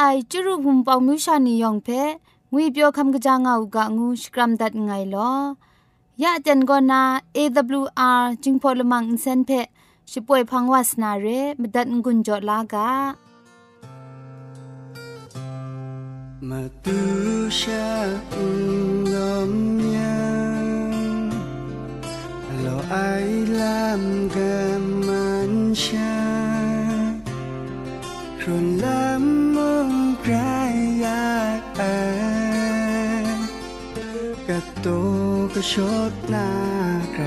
ไอจุรุภุมปองมิวชานียองเพงุยเปียวคำกะจางเอากะงูสกรัมดัดไงลอยะจันกอนา AWR จิงพอลมังอินเซนเพช่วยพังวาสนาเรมดัดงุนจอลากะมาตูชาอุลอมยังเราไอลามกันมันชา กะชดนาไก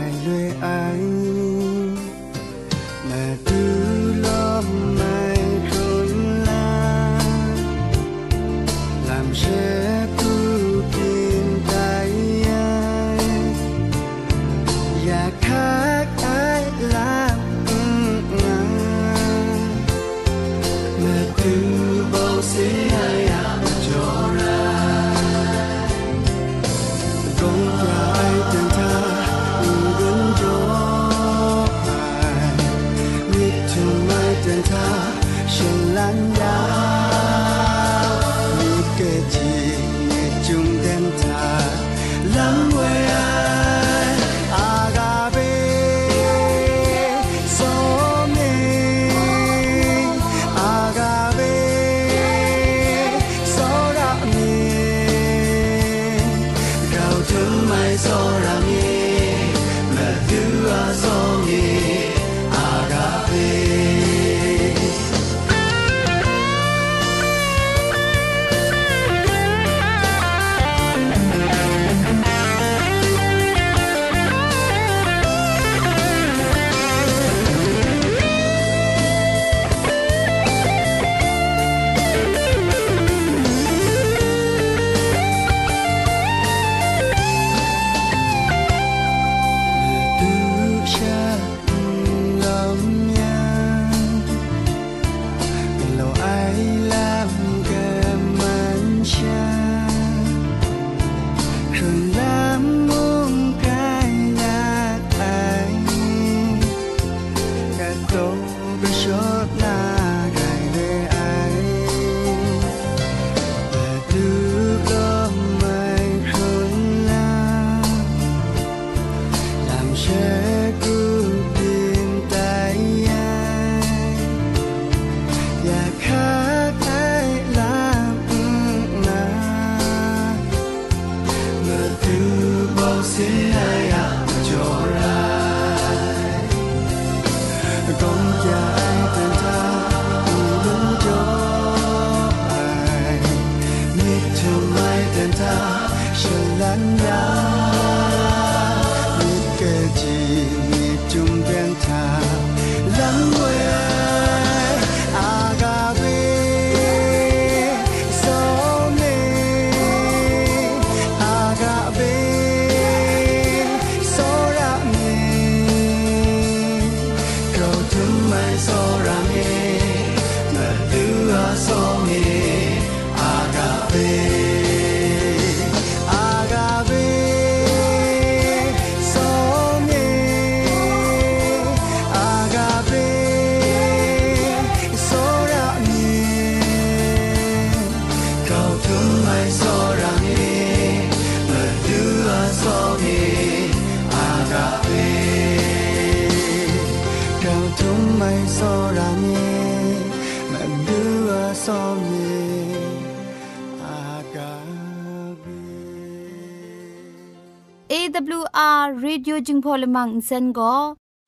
AWR Radio จิงพอลมังอินเซนก็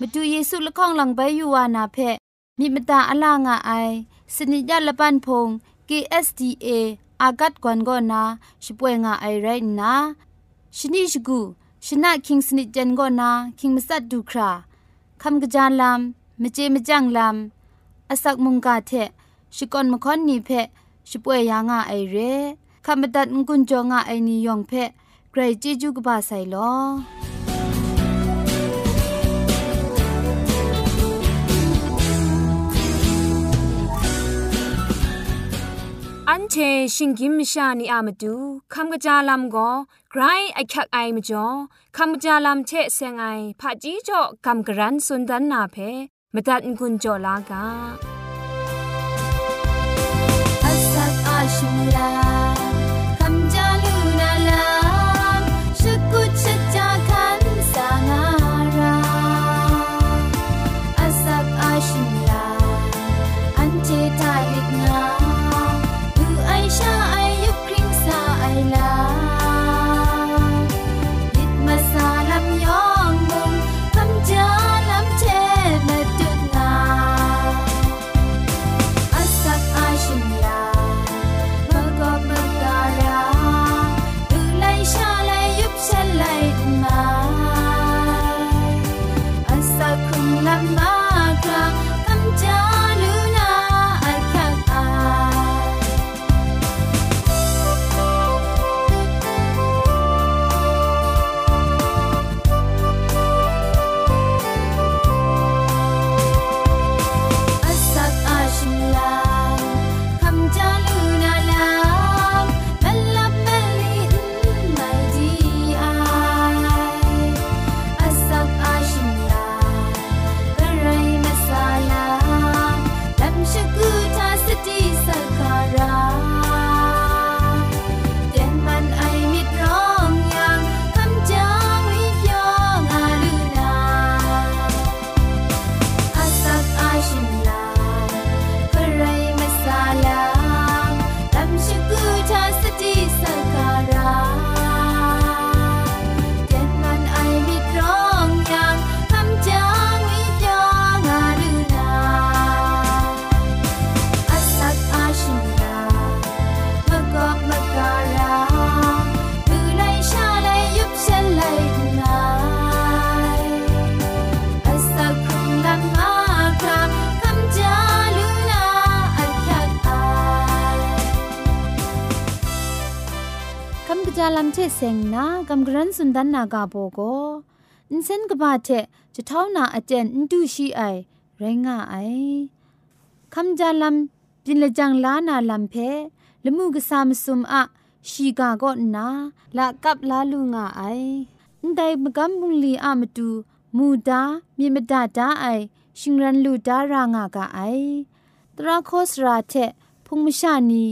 มาดูเยซูละข้องหลังใบยูวานาเพมีมตาอลางอไอสนิยะละปันพง KSDA อากัดกวนก็นาช่วยงาไอไรนะชนิชกู ชนะคิงสนิจันก็นาคิงมัสัดดูคราคำกระจานลำ มเจมจังลำอาศักมุงกาเทชิกอนมคอนนีเพชิป่วยยางาไอเรคำบัดงกุนจงาไอนิยองเพไกรจิจูกบาไซลออันเชชิงกิมชานีอามาดูคำกระจาลำก็ไกรไอคักไอมจ่อคำกระจาลำเชเซงไอผาจีจ่อคำกระรันสุนดันนาเพ มตัดกุญจลากาอาสักอาชิมลา ซงนากำกรันสุนดันนากาโบโกอินเซนกบาเทจะเท่านาอาเจนอินดูชีไอไรงาไอคำจาลัมจินละจังลานาลัมเพละมุกสามสุมอะชีกาก็นาละกับลาลุงาไอแต่มกำบุงลีอามตูมูดามีมดาดาไอชิงรันลูดารางากาไอตราโคสราเทพุงมชานี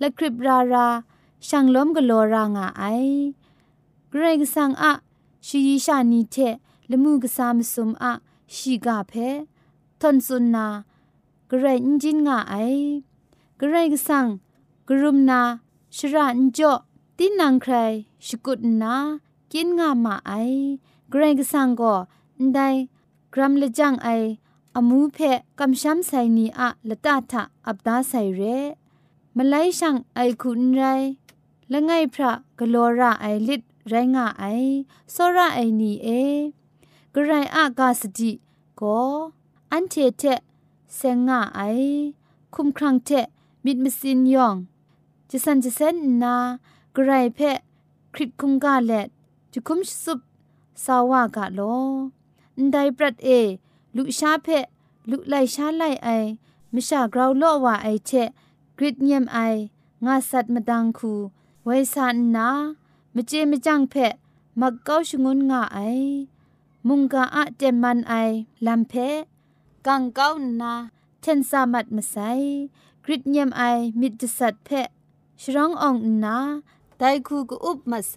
ละคริบราราช่างล้มกะโลรางาไอ กรงสังอะชียิชานีเทละมูกสามสุมอะชีกาเพทนสุนนากรงจินงาไอกรงสังกรุมนาชรันจ่อตินังใครชกุดนากินงามาไอกรงสังก็ได้กรัมเลจังไออมูเพกำช้ำใส่นีอะละตาทะอับดาใส่เรมาไลช่างไอคุณไรและไงพระกโลราไอฤทธ ไรงะไอสระไอนีเอกรอากาสติก็อันเทเทเซงะไอคุมครังเทมิดมสินยองจะสันจะเซนนากรไรเพะคริตคุงกาเลดจุคุมสุบสาวากะโลไดปรัดเอ ลุชาเพะลุไลชาไลไอมิชากราวโลวาไอเชกริดเนียมไองาสัตมดังคูไวสันนา มเจมจังเพะมักเก้าชงุนงาไอ มุงกาอะเจมันไอลำเพกังเก้านาเทนสามัดมาไซกริดเยมไอมิดสัตเพะชรององนาไดคูกอุบมาไซ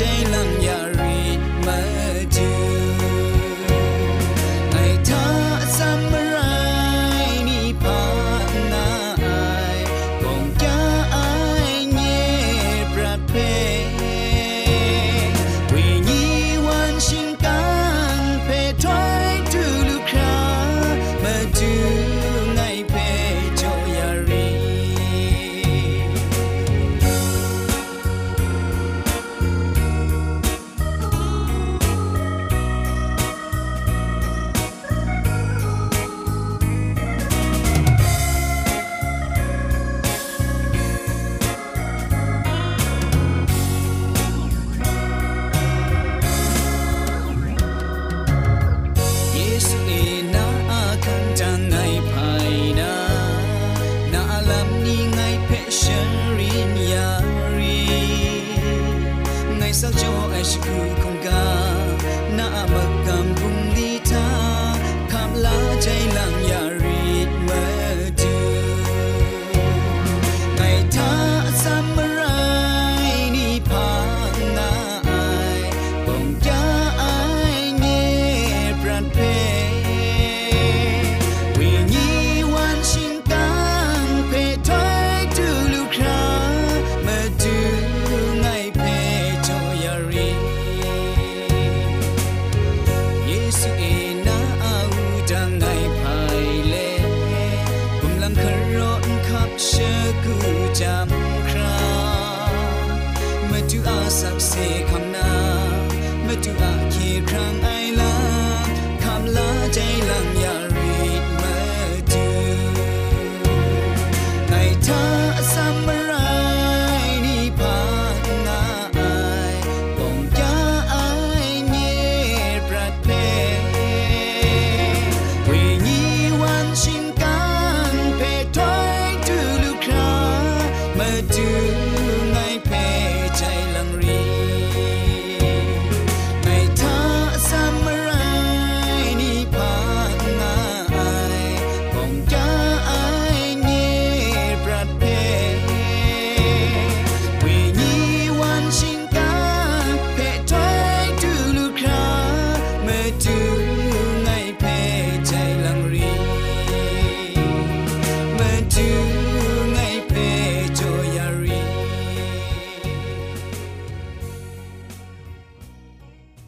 la นาลัมนี่ไงเพชรินยารีไงสักโจไอชกูค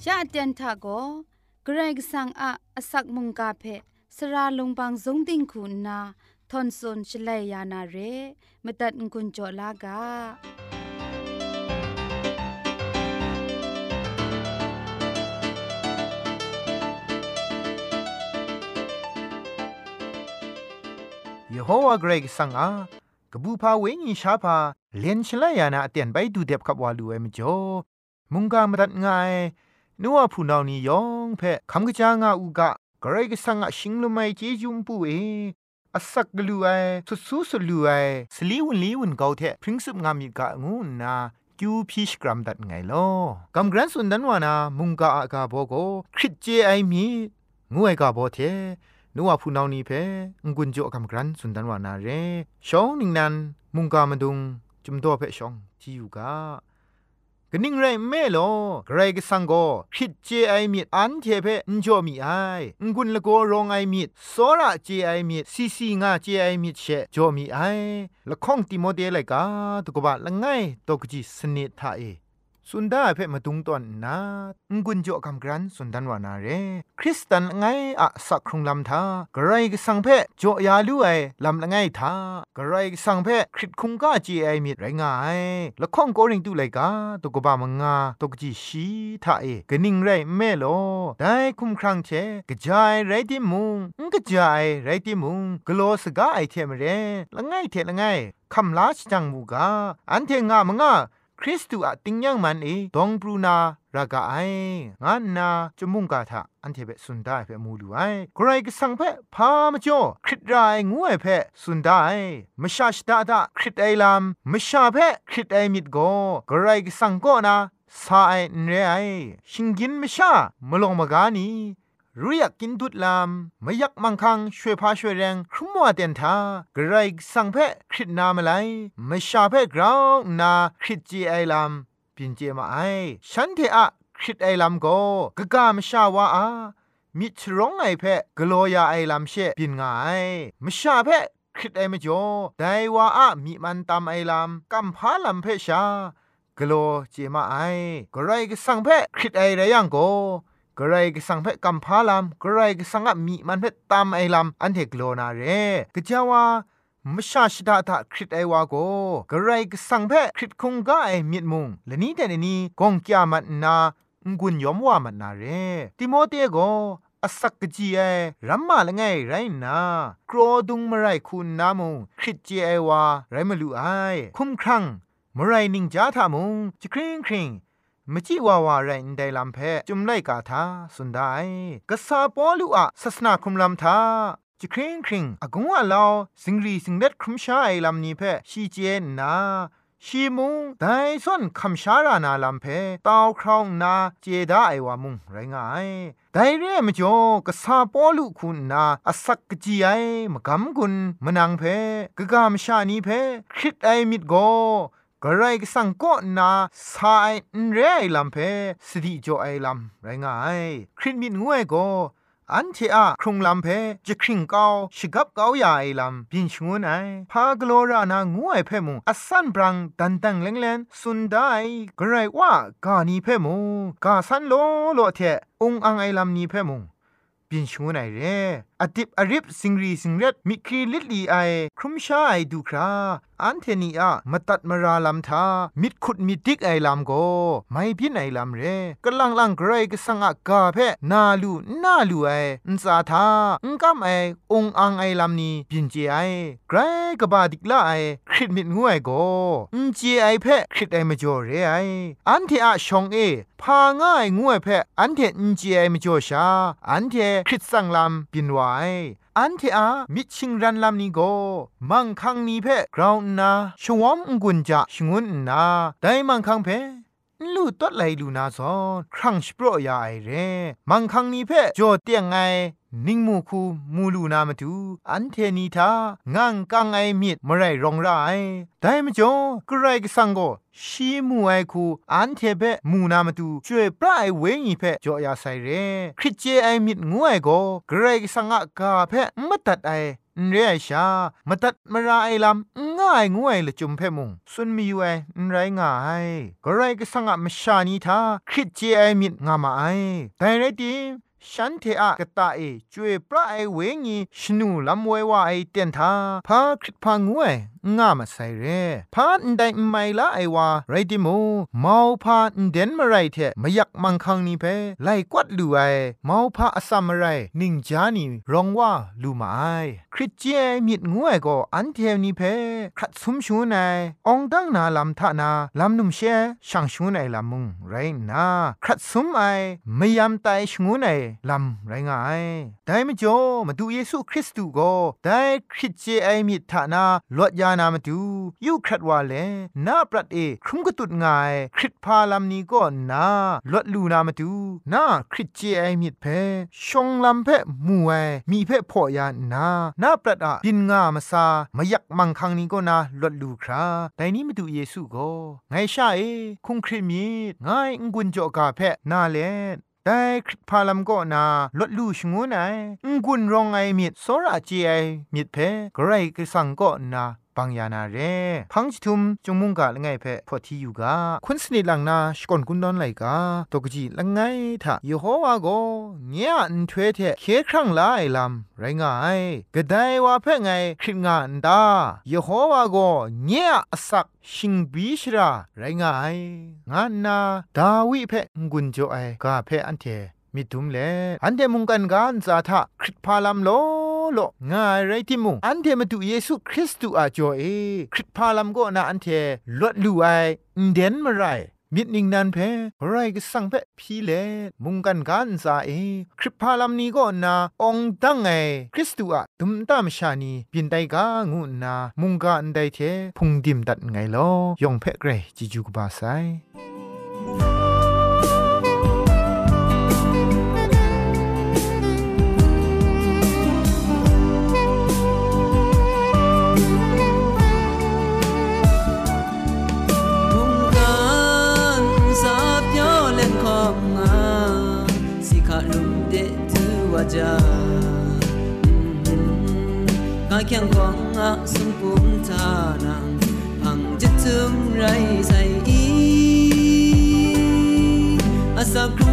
ยะเตียนทาโกเกรกสังอะอสักมุงกาเพสระลงบางสงติงคุณนาทอนซนชลัยานาเรมตัดกุญจอลากาเยโฮวาเกรกสังอากบูพาเวงีชาพาเลนชลายานาเตียนไปดูเด็บขับวาลูเอมจ่อมุงกามรัดง่าย นัวผู้นานี่ยองเพ่คำกะจางอูกะกรกสังอาชิงลุไมเจจุมปูเออสักกลูไอสุสูสลูไอสลีวนลีวนเกาเทพริ้งสุบงามีกะงูนาคิวพีชกรัมดัดไงลอกำกรันสุนดันวานามุงกาอากาโบโกคริตเจไอมีงูไอกาโบเทนัวผู้นานี้เพงกุนโจกำกรันสุนดันวานาเรชองนิงนันมุงกามาดุงจุมโตเพชองที่อยู่กา กนิ่งไรแม่ลอใครก็สังโกคิดเจไอมิดอันเทเพนจอมีไองุนละโกรองไอมิดสอระเจไอมิดซีซีงาเจไอมิดเชจอมีไอละข้องติโมเดลเลยกาตุกบะละไงตกจิสนิทาเอ สุนดาเพ่มาตุงตอนนางุนจ่อคำกรันสุนดันวานาเรคริสตันไงอะสักครุงลำทากระไรก็สังเพ่จ่อยาลุไอลำละไงทากระไรก็สังเพ่คริตคุงก้าจีไอมีไรงายละข้องโกริงตุไลกาตกบามงาตกจีชีทาเอกนิ่งไรแม่โลได้คุมครังเชกระจายไรที่มุงกระจายไรที่มุงกโลสกาไอเทมเรละไงเทละไงคำลาชจังมูกาอันเทงามงา คริสตูอะติงยังมันเอดองบรูนารากาไองานนาจมุงกาทะอันเทเปสุนได้เปมูลูไอใครก็สังเพพามจ่อคริตไรงวยเพสุนได้มชาชดาดาคริตไอลามมชาเพคริตไอมิดโกใครก็สังก็นาสาไอเรไอชิงกินมชามลงมากานี รู้อยากกินดุดลามไม่อยากมังคังช่วยพาช่วยแรงครุมัวเตียนทากระไรสังเพคริตนามาไลไม่ชาเพกราวนาคริตจีไอลามปินเจมาไอฉันเทอะคริตไอลามโกกะกามชาวาอามิชร้องไอเพกโลยาไอลามเชปินงายมชาเพคริตไอมจ่อไดว่าอะมีมันตามไอลามกัมพาลามเพชากโลเจมาไอกระไรก็สังเพคริตไอไรยังโก กระไรก็สังเพกัมพาลามกระไรก็สังอมีมันเพตามไอลามอันเทกโลนาเรกะจาวามชาชดาทะคริตไอวาโกกระไรก็สังเพคริตคงกาไอมีดมุงและนี้แต่นี้กงกิยามันนางุนยอมว่ามันนาเรติโมเตโกอสักกจีเอรัมมาละไงไรนาโกรดุงมาไรคุณนามงคริตเจไอวาไรมาลูไอคุ้มครั่งมาไรนิงจ้าทามงจะคริงคริง มจิวาวาไรนไดลัมเพจุมไลกาทาสุนไดกษาปอลูอะศาสนาคุมลัมทาจะคริงคริงอากงว่าลาวสิงรีสิงเด็ดคุมชาไอลัมนี้เพชีเจนนาชีมุงไดส่วนคำชารานาลัมเพตาวครองนาเจดาไอวามุงไรงายไดเร่มจ่อกษาปอลุคุณนาอสักกจีไอมกำกุนมนังเพกะกามชานีเพคริตไอมิดโก กระไรก็สังก็นาสายเรไอลำเพสติจ่อไอลำไรงายคริตมิดงวยก็อันเทอะครุงลำเพจะคริงเกาชิกับเกาใหญ่ลำบินชงวนไอพากลัวรานางวยเพมุอัสันบรังดันตังเลงเลนสุนได้กระไรว่ากานีเพมุกาสันโลโลเทองอังไอลำนี้เพมุบินชงวนไอเร่ อดิบอริบสิงรีสิงเร็ดมิครีลิลีไอครุมชาไอดูคราอันเทนีอะมาตัดมาราลำทามิดขุดมิดิกไอลำโกไม่พินไอลำเรกลังลังไกรก็สังกกาเพนาลูนาลูไออุนซาทาอุนกำไอองอังไอลำนี้พินเจไอไกรกบาดิกละไอคริดมิดงวยโกอุนเจไอเพคริดไอมาจ่อเรไออันเทอะชองเอพาง่ายงวยเพอันเทอุนเจไอมาจ่อชาอันเทคริดสังลำปินไวอันเทอามิชิงรันลำนี้โกมังคังนี้เพกราวนาชวอมกุญจะชงุนนาได้มังคังเพ ลูตัดไหลลูนาซอนครั้งสโปรยาไอเรมังคังนี้เพจอเตียงไงนิ่งมูคูมูลูนามาดูอันเทนีทางังกังไอมิดมไรรองไรได้มจ่อกระไรกสังโกชีมูไอคูอันเทเปมูนามาดูช่วยปลายเวงีเพจ่อยาไซเรคริเจไอมิดงวยโกกระไรกสังกาเพมตัดไอ เรียชามาตัดมาราไอลำง่ายงวยละจุมเพมุงสุนมีอยู่ไอไรง่ายก็ไรก็สังกมชานีทาคริเจไอมิดงามาไอแต่ไรดีฉันเทอะกะตาเอจวยพระไอเวงีชนูลำเวว่าไอเตียนทาพาคริตพางวย ง่ามาใส่เร่พาอันใดไม่ละไอวาไรดิโมเมาพาอันเดนมาไรเทมายักมังคังนี้เพไลกวัดลูไอเมาพาอสัมมาไรนิงจานีรองว่าลูมาไอคริสเจียมิดงวยก็อันเทวนี้เพครัดสมชูนายองดังนาลำทานาลำนุมเชช่างชูนายลำมุงไรนาครัดสมไอไม่ยำไตชงูนายลำไรงายได้ไม่จมาดูเยซูคริสต์ก็ได้คริสเจไอมิดทานาลดยานามาดูยูครัดว่าเลนาปรัดเอครุมกตุดงายคริสพาลำนี้ก็นาลดลูนามาดูนาคริสเจไอมิดเพชงลำเพมูไอมีเพพอยานานาปรัดอะบินงามาซามายักมังคังนี้ก็นาลดลูคราแต่นี้มาดูเยซูก็ไงชาเอคุงคริมีไงงุนจอกาเพนาเลแต่คริสพาลัมก็นาลดลูชงูไนงกุนรองไอมิดโซราจีไอมิดเพกไรกสังก็นา ปังยานาเรพังจิทุมจงมุงกะละไงเพพอที่อยู่กาคุณสนิลังนาชกอนกุนดอนไลกาตกจีละไงทะยโฮวาโกเงียอันทเวเทเคครั้งลาไอลำไรงายกะไดว่าเพ่ไงคริงงานดายโฮวาโกเงียอสักชิงบีชราไรงายงานนาดาวิเพ่งุนโจไอกาเพ่อันเทมิทุมเลอันเดมุงกันกานซาทะคริตพาลัมโล โลง่ายไรที่มุงอันเทมาตุเยซูคริสต์อาจอเอคริตพาลัมก็นาอันเทลวดลูไอเดนมาไรมิดนิงนันเพไรก็สั่งเพพีเลมุงกันกันซาเอคริปพาลัมนี้ก็นาองตั้งไงคริสตูอะดุมตามชานีบินไดกางูนามุงกันไดเทพุงดิมดัดไงลอยองเพเกรจิจูกบาไซ tu ว่าจากาเคียงของงาสุมปุมทานังพังจะทึมไรใส่อีอาศักครุ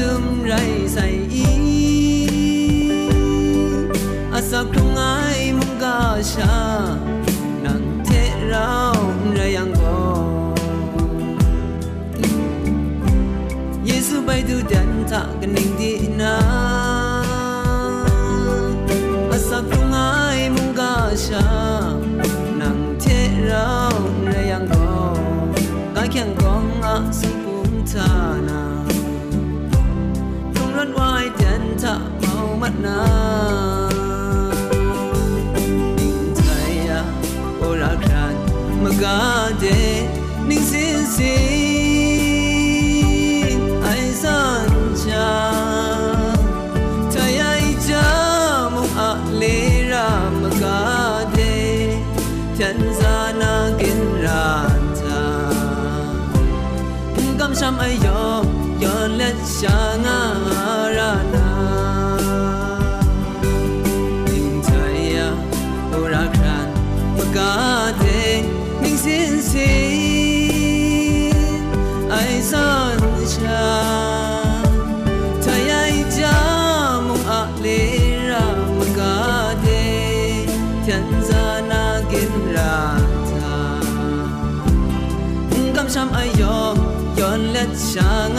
sương ray say ý. À, asa không ai mong ga sha nang thế rao ray ang go Yesu bay tu dan ta kan đình di na asa à, không ai mong ga sha nang thế rao ray ang go ga kyang go ning thaya ola kran magade ning sin sin ai san cha thaya cha mong a le ra magade chan za na kin ra cha ngam sham ai yo yo let cha nga 想。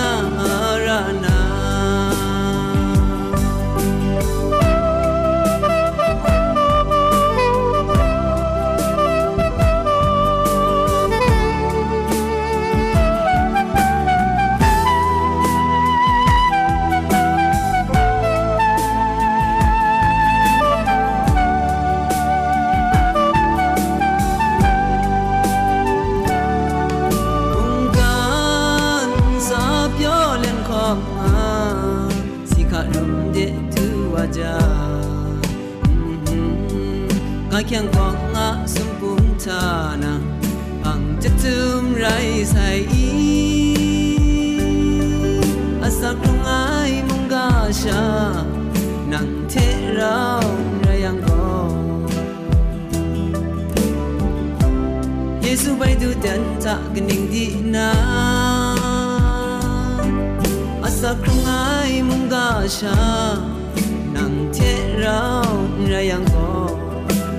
nang che rao ra yang ko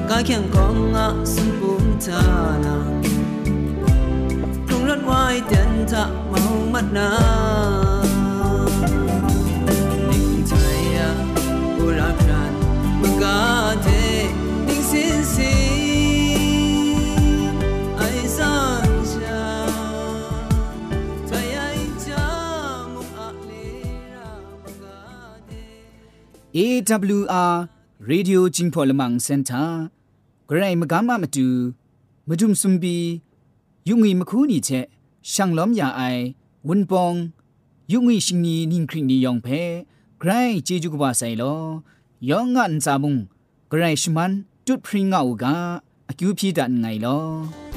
ka kyang ko nga sun bum ta na tung rat wai ten ta mau mat na ning thai ya ura pran ma ka te AWR Radio Jingpolamang Center ဂရိုင်းမကမမတူမဒုံစွန်ဘီယုံငီမခူးနီချက်ရှန်လောမ်ယာအိုင်ဝန်ပောင်ယုံငီရှင်နီနင်းခရင်နီယောင်ဖဲဂရိုင်းဂျေဂျူကဘာဆိုင်လောယောင်ငန်စာမုံဂရိုင်းရှမန်တွတ်ဖရင်ငါအူကအကျူဖြီဒန်ငိုင်လော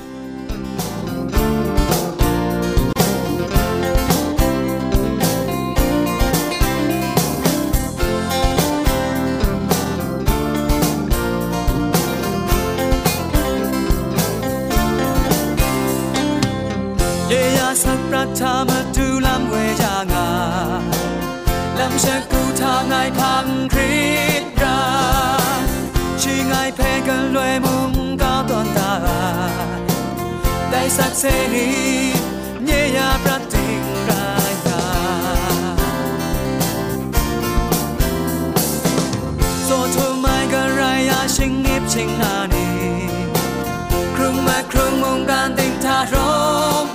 นีเนียประติงรายกาโซทูไม่กะไรยาชิงนิบชิงนานีครึ่งมาครึ่งมุงการติงทารก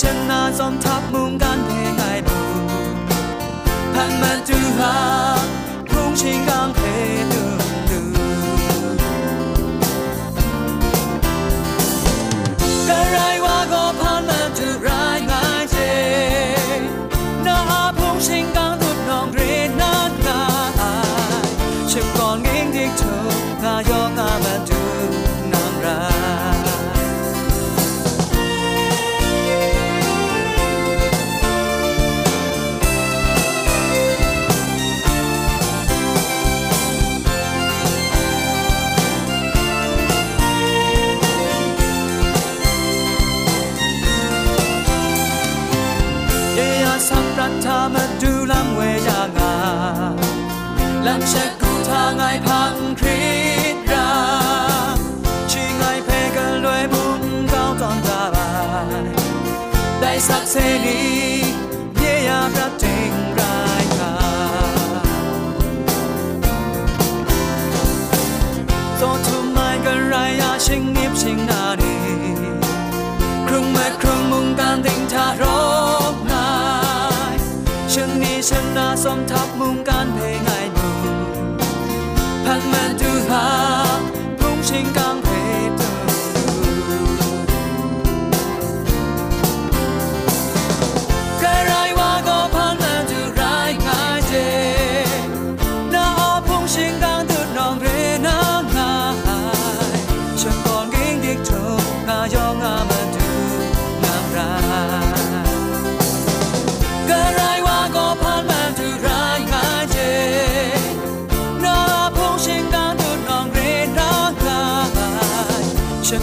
ฉันนาจอมทับ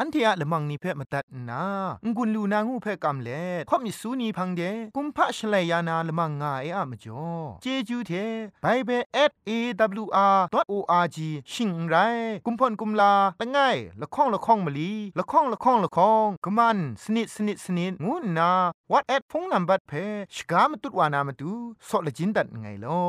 อันเทียละมังนิเพ่มาตัดนางุนลูนางูเพ่กำเล่ข่อมิสูนีพังเดกุมพะชเลยานาละมังงาเออะมจ่อเจจูเทไปเบส @awr.org ชิงไรกุมพ่นกุมลาละไงละข้องละข้องมะลีละข้องละข้องละข้องกะมันสนิดสนิดสนิดงูนา what at พงนัมบัดเพชกามตุดวานามาตูสอเลจินดัดไงลอ